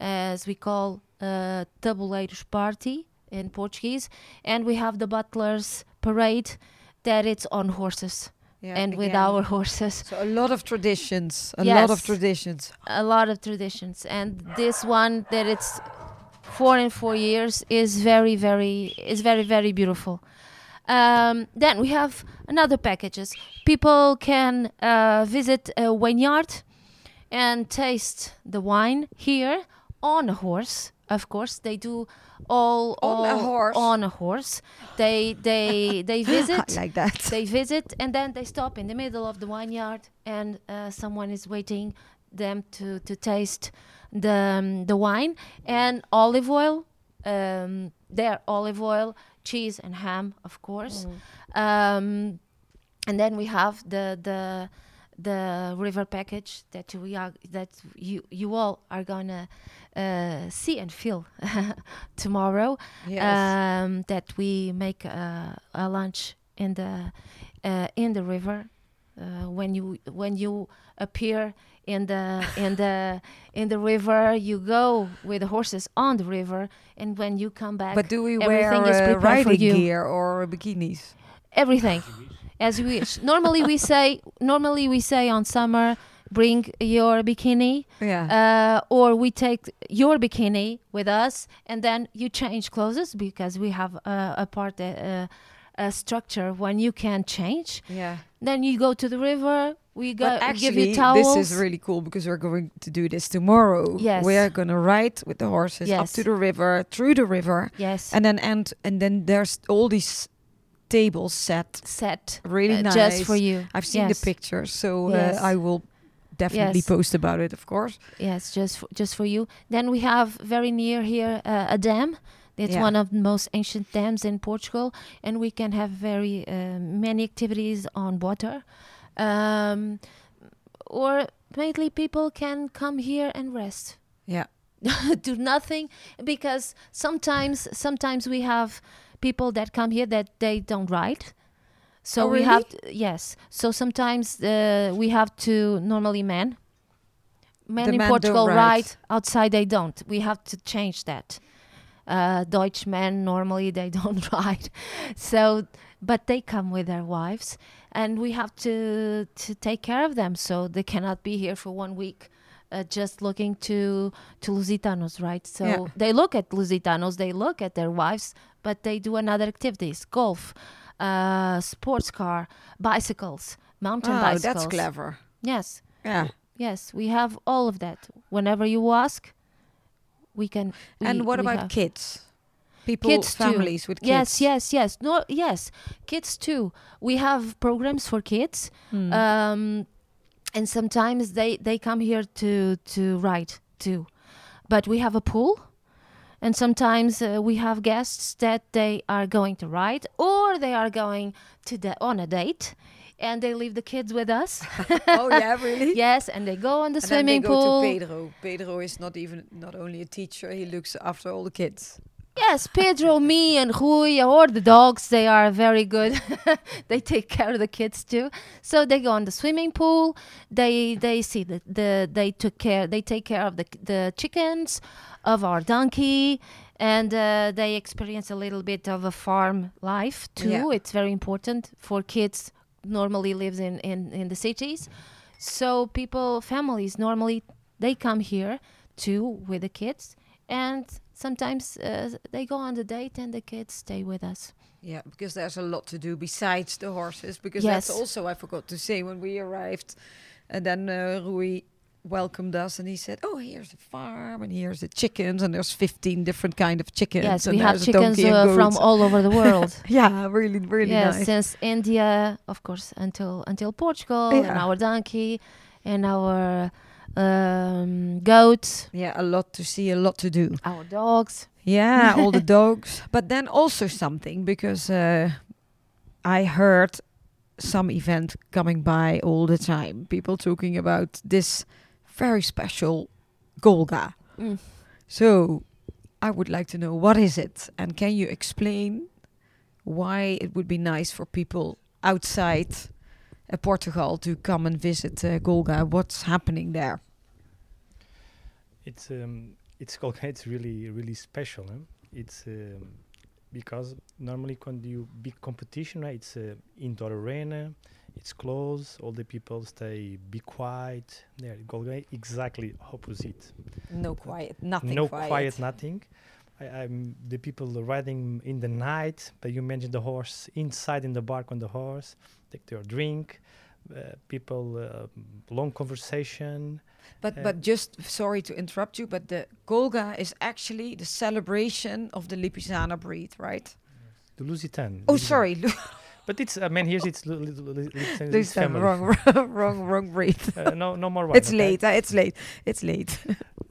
as we call uh, tabuleiros party in Portuguese, and we have the butlers parade that it's on horses Yeah, and with our horses. So a lot of traditions, a lot of traditions. a lot of traditions. And this one that it's four and four years is very very is very very beautiful. Um, then we have another packages. People can uh, visit a vineyard and taste the wine here on a horse of course they do all On a horse? on a horse. They they they visit. Like that. they visit and then they stop in the middle of the vineyard and uh, someone is waiting them to, to taste the um, the wine. And olive oil um, their olive oil cheese and ham of course. Um, and then we have the the the river package that we are that you you all are gonna uh, see and feel tomorrow Yes. um, that we make a, a lunch in the uh, in the river uh, when you when you appear in the in the in the river you go with the horses on the river and when you come back but do we wear everything is uh, prepared for riding you. gear or bikinis? everything as we wish normally we say normally we say on summer bring your bikini Yeah. uh, or we take your bikini with us and then you change clothes because we have uh, a part uh, a structure when you can change yeah. then you go to the river we go But give actually, you towels this is really cool because we're going to do this tomorrow. Yes. We are going to ride with the horses up to the river, through the river, yes and then and and then there's all these tables set set really uh, nice. just for you I've seen Yes. the pictures, so Yes. uh, I will definitely Yes. post about it, of course. yes just for, just for you then we have very near here uh, a dam it's Yeah. one of the most ancient dams in portugal and we can have very uh, many activities on water um, or mainly people can come here and rest Yeah. do nothing because sometimes sometimes we have people that come here that they don't ride so Oh, we really? have to, yes so sometimes uh, we have to normally men men The in men portugal ride. ride outside they don't we have to change that uh, Deutsch men normally they don't ride so but they come with their wives and we have to to take care of them so they cannot be here for one week uh, just looking to to Lusitanos, right? So Yeah. they look at Lusitanos, they look at their wives, but they do another activities: golf, uh, sports car, bicycles, mountain Oh, bicycles. that's clever. Yes, Yeah. yes, we have all of that. Whenever you ask, we can. we- and what about have. kids? People, Kids too. families with kids. Yes, yes, yes. No, yes, kids too. We have programs for kids, Hmm. um, and sometimes they they come here to to ride too. But we have a pool, and sometimes uh, we have guests that they are going to ride or they are going to the, on a date, and they leave the kids with us. oh yeah, really? yes, and they go on the And then swimming pool. to Pedro. Pedro is not even not only a teacher; he looks after all the kids. Yes, Pedro, me, and Rui, or the dogs, they are very good. they take care of the kids too. So they go on the swimming pool. They they see the, the they took care. They take care of the the chickens, of our donkey, and uh, they experience a little bit of a farm life too. Yeah. It's very important for kids. Normally lives in in in the cities, so people families normally they come here too with the kids and sometimes uh, they go on the date and the kids stay with us Yeah, because there's a lot to do besides the horses. Because Yes. that's also I forgot to say when we arrived, and then uh, Rui welcomed us and he said, "Oh, here's the farm and here's the chickens and there's 15 different kind of chickens." Yes, and we have chickens uh, from all over the world. Yeah, really, really yes, nice. since India, of course, until until Portugal, and our donkey, and our um, goats, Yeah, a lot to see, a lot to do. our dogs. Yeah, all the dogs. But then also something because uh, I heard some event coming by all the time. People talking about this very special Golegã. Mm. So I would like to know what is it, and can you explain why it would be nice for people outside uh, Portugal to come and visit uh, Golegã? What's happening there? It's um, it's called it's really really special. Huh? It's um, because normally when you big competition, right? It's uh, indoor arena. It's closed. All the people stay be quiet. There, Golegã exactly opposite. No quiet, nothing no quiet. quiet, nothing. I, I'm the people riding in the night, but you mentioned the horse inside in the bark on the horse, take their drink. Uh, people uh, long conversation. But Uh, but just sorry to interrupt you, but the Golegã is actually the celebration of the Lipizzaner breed, right? The Lusitan. Oh, Lusitan. sorry, But it's I mean here's it's, Lu- Lu- Lu- Lu- it's, it's Lucian, family. wrong, wrong, wrong breed. Uh, no, no more. Wine, it's okay? late. Uh, it's late. It's late.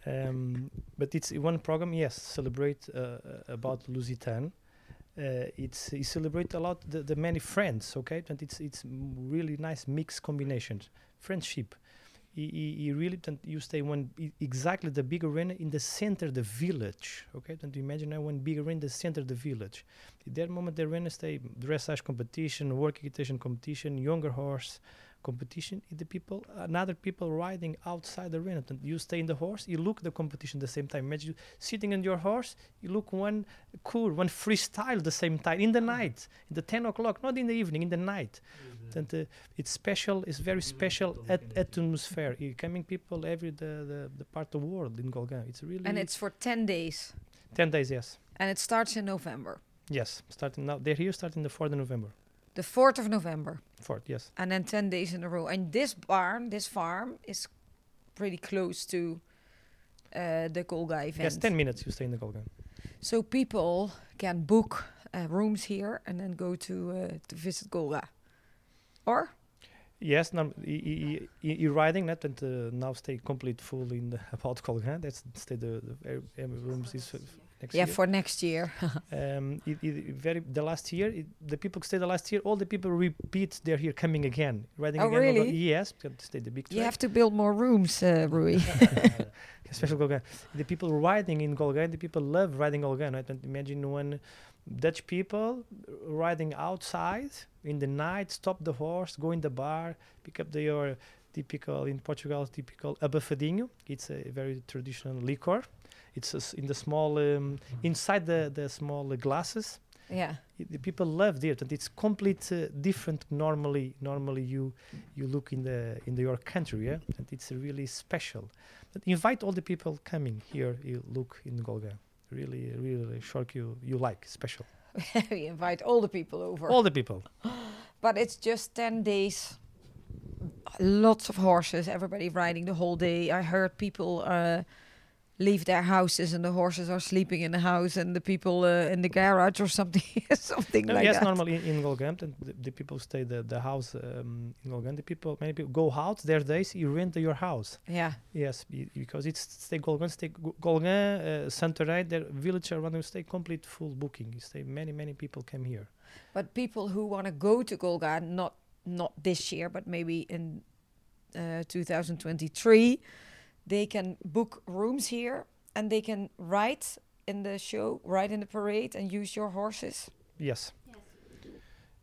Um, but it's one program. Yes, celebrate uh, uh, about Lusitan. Uh, it's it celebrate a lot the, the many friends. Okay, and it's it's really nice mixed combinations. Friendship. You, you really and you stay one exactly the big arena in the center the village. Okay, and imagine now one big arena in the center of the village. At that moment the arena stay dressage competition, work equitation competition, younger horse competition i- the people another people riding outside the arena. And you stay in the horse you look the competition the same time. Imagine you sitting on your horse you look one cool one freestyle the same time in the night in the 10 o'clock not in the evening in the night. And uh, it's special it's very special at atmosphere. You coming people every the, the, the part of the world in Golegã it's really and it's for 10 days. 10 days yes. And it starts in November. yes starting now they're here starting the 4th of November. The 4th of November. 4th yes And then 10 days in a row. And this barn, this farm, is pretty close to uh, the Golegã event. yes 10 minutes you stay in the Golegã So people can book uh, rooms here and then go to uh, to visit Golegã. Or? Yes, now you riding that and uh, now stay complete full in the about Golegã. That's stay the, the rooms is uh, next Yeah, year. for next year. um, it, it very the last year it, the people stay the last year. All the people repeat they're here coming again riding Oh, again. over- really? Yes, because stay the big. you have to build more rooms, uh, Rui. Special Golegã. The people riding in Golegã, the people love riding Golegã. Right? And imagine when Dutch people riding outside in the night, stop the horse, go in the bar, pick up their typical in Portugal, typical abafadinho. It's a very traditional liquor. It's a s- in the small um, inside the the small uh, glasses. yeah. I- the people love it, and it's complete uh, different. Normally, normally you you look in the in the, your country, yeah, and it's really special. But invite all the people coming here. You look in Golegã. Really, really sure you you like special. we invite all the people over. All the people. but it's just 10 days. Lots of horses, everybody riding the whole day. I heard people uh, leave their houses and the horses are sleeping in the house and the people uh, in the garage or something something No, like yes, that. normally in, in the, the people stay the the house um, in Golegã. The people, many people go out. Their days you rent your house. Yeah. Yes, be- because it's stay Golegã, stay Go- Golegã, uh, Santarém, their village around them stay complete full booking. You stay many many people came here. But people who want to go to Golegã, not not this year, but maybe in uh, 2023, they can book rooms here and they can ride in the show, ride in the parade, and use your horses. Yes.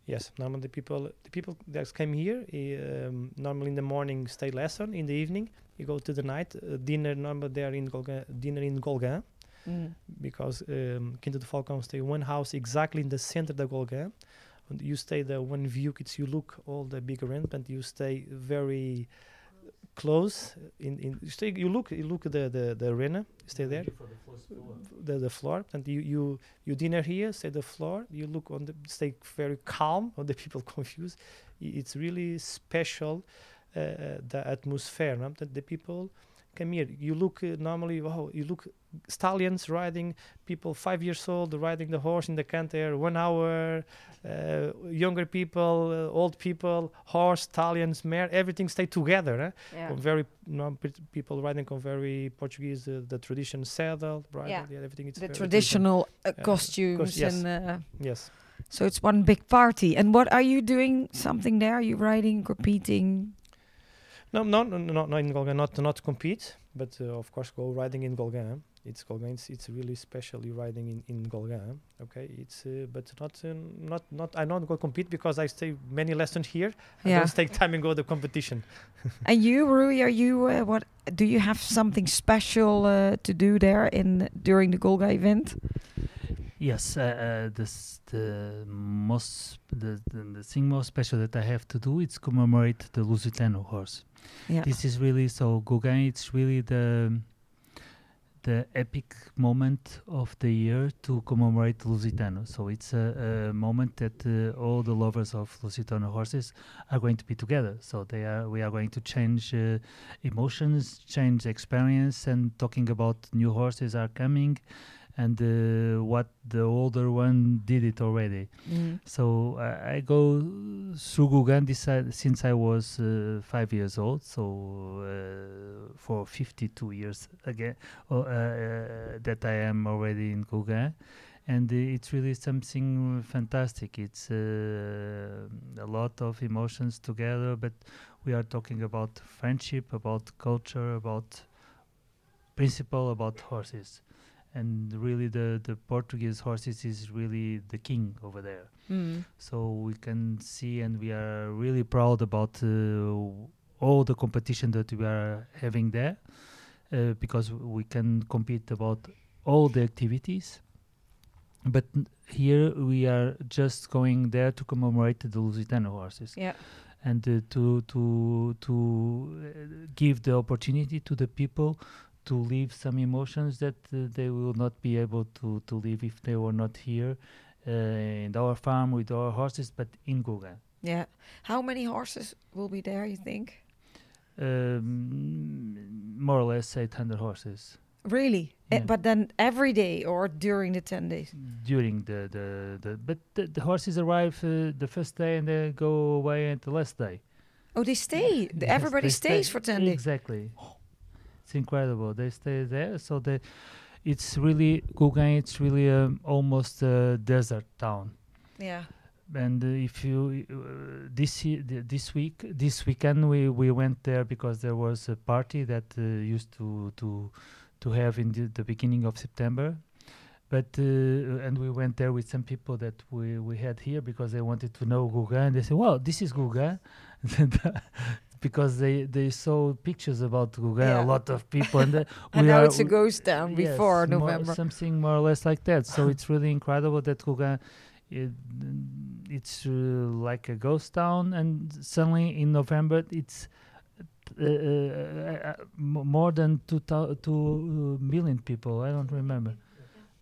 Yes. Normally the people the people that came here eh, um, normally in the morning stay lesson in the evening you go to the night uh, dinner normally they are in Golegã dinner in Golegã because um, Quinta do Falcão stay one house exactly in the center of the Golegã and you stay there one view it's you look all the big arrangement you stay very close in, in you stay you look you look at the the, the arena you stay there the, the floor and you you you dinner here stay the floor you look on the stay very calm or the people confused it's really special uh, the atmosphere. No? The, the people come here. You look uh, normally, wow, you look stallions riding, people five years old riding the horse in the canter, one hour, uh, younger people, uh, old people, horse, stallions, mare, everything stay together. Eh? Yeah. Com very no, pe- people riding on very Portuguese, uh, the tradition saddle, bridle, Yeah. yeah. everything. It's The traditional uh, Uh, costumes yes. and uh. Yes. so it's one big party. And what are you doing? Something there? Are you riding, competing? No, no, no, no, no in Golegã, not not compete, but uh, of course go riding in Golegã. It's Golegã. It's, it's really specially riding in in Golegã. Okay, it's uh, but not uh, not not. I don't go compete because I stay many lessons here. I Yeah. don't take time and go to competition. And you, Rui, are you uh, what? Do you have something special uh, to do there in during the Golegã event? Yes, uh, uh, this the most the, the the thing most special that I have to do is commemorate the Lusitano horse. Yeah. This is really so Golegã. It's really the the epic moment of the year to commemorate Lusitano. So it's a, a moment that uh, all the lovers of Lusitano horses are going to be together. So they are we are going to change uh, emotions, change experience, and talking about new horses are coming, and uh, what the older one did it already. Mm. So I I go through uh, since I was uh, five years old. So uh, for 52 years again uh, uh, that I am already in Golegã, and uh, it's really something fantastic. It's uh, a lot of emotions together, but we are talking about friendship, about culture, about principle, about horses. And really, the, the Portuguese horses is really the king over there Mm. so we can see and we are really proud about uh, all the competition that we are having there uh, because we can compete about all the activities but here we are just going there to commemorate the Lusitano horses Yeah. and uh, to to to uh, give the opportunity to the people to live some emotions that uh, they will not be able to to live if they were not here uh, in our farm with our horses, but in Golegã. Yeah. How many horses will be there? You think? Um, more or less 800 horses Really? Uh, Yeah. but then every day or during the ten days? during the the, the but the, the horses arrive uh, the first day and they go away at the last day. Oh, they stay. The- Yes, Everybody they stay- stays for ten days. Exactly. It's incredible. They stay there, so they, it's really Golegã. It's really um, almost a desert town. Yeah. And uh, if you uh, this this week this weekend we, we went there because there was a party that uh, used to to to have in the, the beginning of September. But uh, and we went there with some people that we, we had here because they wanted to know Golegã. They said, "Well, this is Golegã," because they they saw pictures about Golegã. Yeah. A lot of people, and uh, And we now are- it's a ghost town Yes, before more- November. something more or less like that. So it's really incredible that Golegã, it, it's uh, like a ghost town, and suddenly in November it's uh, uh, uh, more than two, two uh, million people. I don't remember.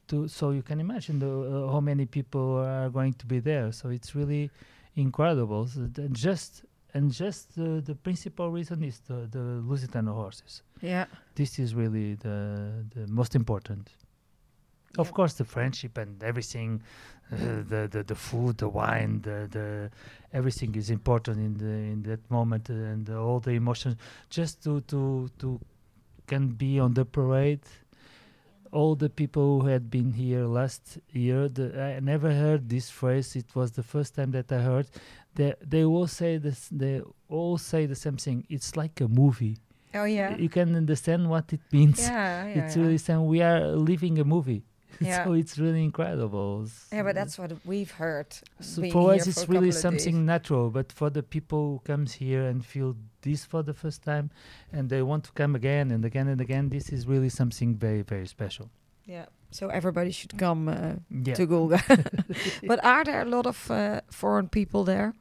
To, so you can imagine the, uh, how many people are going to be there. So it's really incredible. So just and just uh, the principal reason is the, the Lusitano horses yeah. this is really the the most important. Of course, the friendship and everything, uh, the, the the food, the wine, the the everything is important in the in that moment, uh, and all the emotions. Just to to to can be on the parade. All the people who had been here last year, the, I never heard this phrase. It was the first time that I heard. They they all say this. They all say the same thing. It's like a movie Oh yeah. you can understand what it means. Yeah. Yeah. it's yeah. really saying we are living a movie. Yeah. so it's really incredible. Yeah, but that's what we've heard. so for us it's a really days. something natural. But for the people who comes here and feel this for the first time and they want to come again and again and again, this is really something very, very special. Yeah. So everybody should come uh, Yeah. to Golegã. but are there a lot of uh, foreign people there?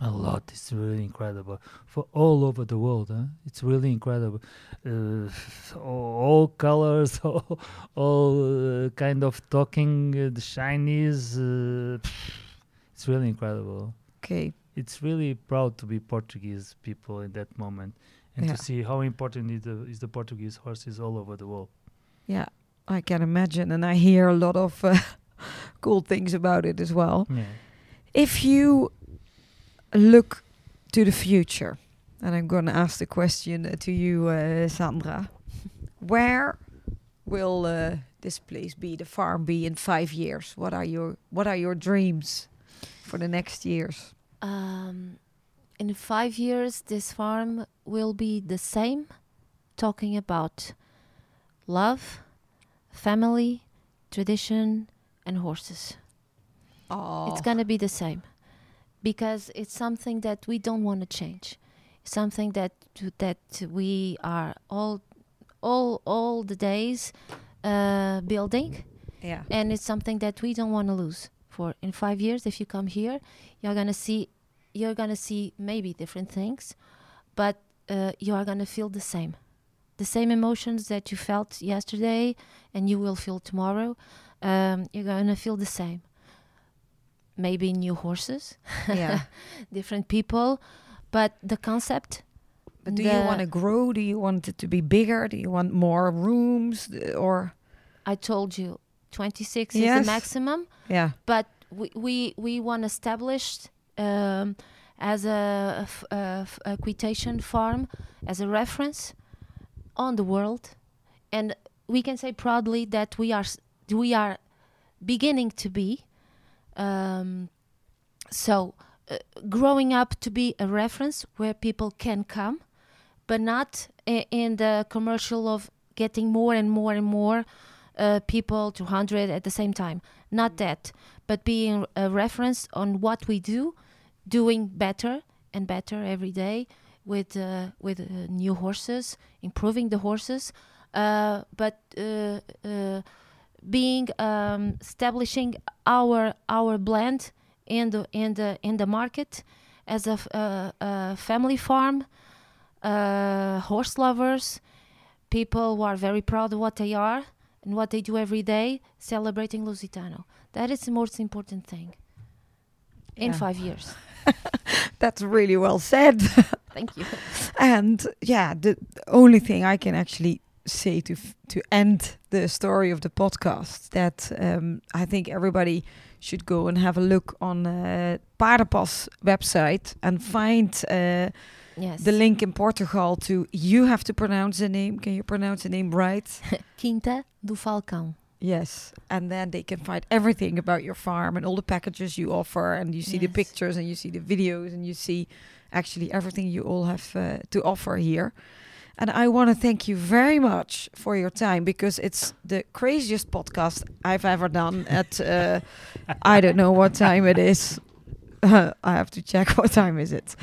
A lot. It's really incredible for all over the world. Huh? It's really incredible. Uh, all, all colors, all, all uh, kind of talking. Uh, the Chinese. Uh, it's really incredible. Okay. it's really proud to be Portuguese people in that moment and Yeah. to see how important is the is the Portuguese horses all over the world. Yeah, I can imagine, and I hear a lot of uh, cool things about it as well. Yeah. If you look to the future, and I'm going to ask the question uh, to you, uh, Sandra, where will uh, this place be, the farm be in five years? What are your What are your dreams for the next years? Um, in five years, this farm will be the same, talking about love, family, tradition, and horses. Oh, It's gonna be the same because it's something that we don't want to change. Something that that we are all all all the days uh, building, yeah, and it's something that we don't want to lose. For in five years, if you come here, you're gonna see you're gonna see maybe different things, but uh, you are gonna feel the same, the same emotions that you felt yesterday, and you will feel tomorrow. Um, you're gonna feel the same. Maybe new horses, yeah. different people, but the concept. But do you want to grow? Do you want it to be bigger? Do you want more rooms? Uh, Or I told you, 26 Yes. is the maximum. yeah, but we we, we want established um, as a, a f- a f- equitation farm as a reference on the world, and we can say proudly that we are we are beginning to be. Um, so, uh, growing up to be a reference where people can come, but not in the commercial of getting more and more and more uh, people, 200 at the same time. Not that, but being a reference on what we do, doing better and better every day with uh, with uh, new horses, improving the horses, uh, but uh, uh, being um, establishing our our blend in the in the in the market as a, uh, a family farm, uh, horse lovers, people who are very proud of what they are and what they do every day, celebrating Lusitano. That is the most important thing in Yeah. five years. that's really well said. Thank you. And yeah, the only thing I can actually say to f- to end the story of the podcast that um, I think everybody should go and have a look on uh, Paardenpas website and find uh, Yes. the link in Portugal to. You have to pronounce the name. Can you pronounce the name right? Quinta do Falcão. Yes, and then they can find everything about your farm and all the packages you offer, and you see the pictures and you see the videos and you see actually everything you all have uh, to offer here. And I want to thank you very much for your time because it's the craziest podcast I've ever done. At uh, I don't know what time it is. I have to check what time is it.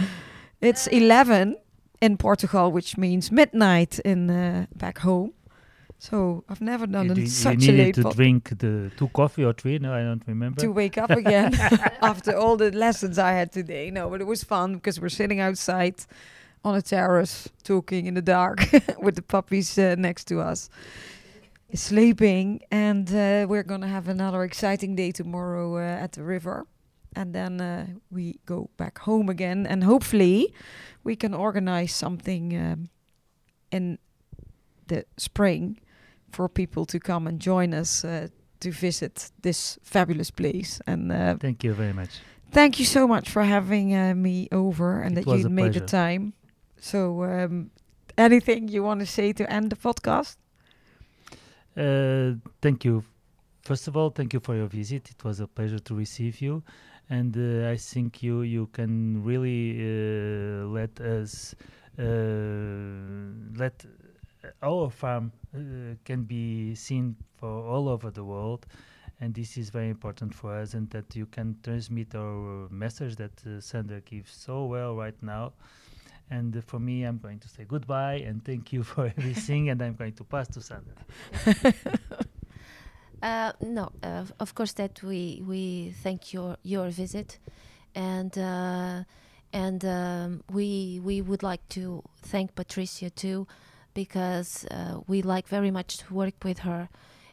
It's eleven in Portugal, which means midnight in uh, back home. So I've never done you, a, do- you such a needed late to drink the two coffee or three. No, I don't remember. to wake up again after all the lessons I had today. No, but it was fun because we're sitting outside on a terrace talking in the dark with the puppies uh, next to us, sleeping, and uh, we're gonna have another exciting day tomorrow uh, at the river. And then uh, we go back home again, and hopefully, we can organize something um, in the spring for people to come and join us uh, to visit this fabulous place. And uh, Thank you very much. thank you so much for having uh, me over and It that you made the time. So, um, anything you want to say to end the podcast? Uh, thank you. First of all, thank you for your visit. It was a pleasure to receive you, and uh, I think you you can really uh, let us uh, let our farm uh, can be seen for all over the world, and this is very important for us, and that you can transmit our message that uh, Sandra gives so well right now. And for me, I'm going to say goodbye and thank you for everything, and I'm going to pass to Sandra. Uh, no, uh, of course that we we thank your your visit, and uh, and um, we we would like to thank Patricia too, because uh, we like very much to work with her,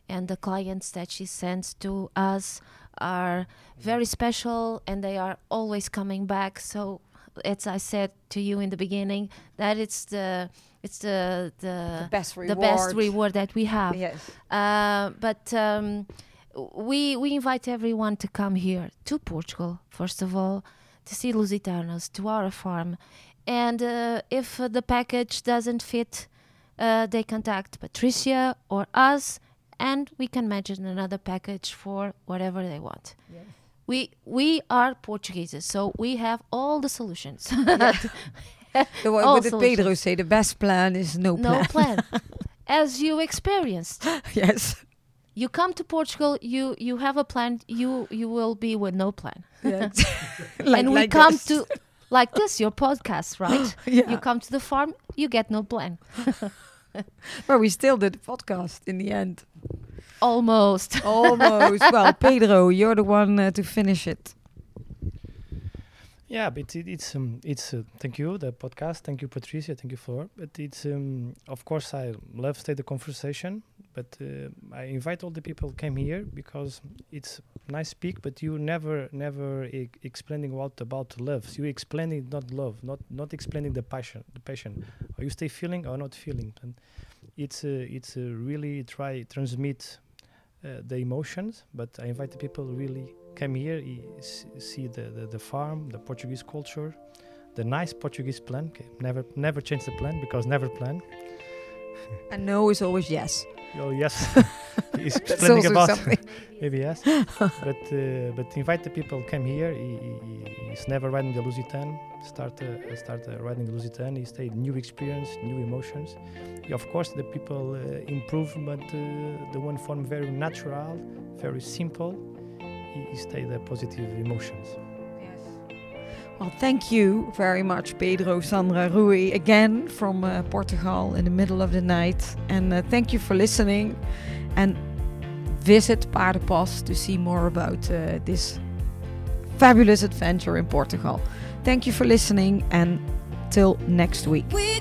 and the clients that she sends to us are very special and they are always coming back. So, as I said to you in the beginning, that it's the it's the the, the best reward. the best reward that we have. Yes. Uh, but um, we we invite everyone to come here to Portugal first of all to see Lusitanos to our farm, and uh, if uh, the package doesn't fit, uh, they contact Patricia or us, and we can imagine another package for whatever they want. We we are Portuguese, so we have all the solutions. The, what All what did. Pedro say? The best plan is no, plan. no plan. plan, as you experienced. yes. you come to Portugal, you you have a plan, you you will be with no plan. Yeah. like, and we like come this. to like this, your podcast, right? Yeah. You come to the farm, you get no plan. But we still did the podcast in the end. Almost. Almost. well, Pedro, you're the one uh, to finish it. Yeah, but it, it's um, it's uh, thank you the podcast, thank you Patricia, thank you Flor. But it's um, of course I love stay the conversation, but uh, I invite all the people came here because it's nice speak, but you never never e- explaining what about love. So You explaining not love, not not explaining the passion, the passion. Or you stay feeling or not feeling, and it's uh, it's uh, really try transmit uh, the emotions. But I invite the people really come here, see the, the, the farm, the Portuguese culture, the nice Portuguese plan. Okay, never never change the plan because never plan. And no is always yes. Oh yes, he's explaining about maybe yes, but uh, but invite the people come here. He, he, he- he's never riding the Lusitan. Start uh, start uh, riding the Lusitan. He stay new experience, new emotions. Yeah, of course, the people uh, improve, but uh, the one form very natural, very simple. He, he stay the positive emotions. Well, thank you very much, Pedro, Sandra, Rui, again from uh, Portugal in the middle of the night. And uh, thank you for listening. And visit Paardenpas to see more about uh, this fabulous adventure in Portugal. Thank you for listening and till next week. We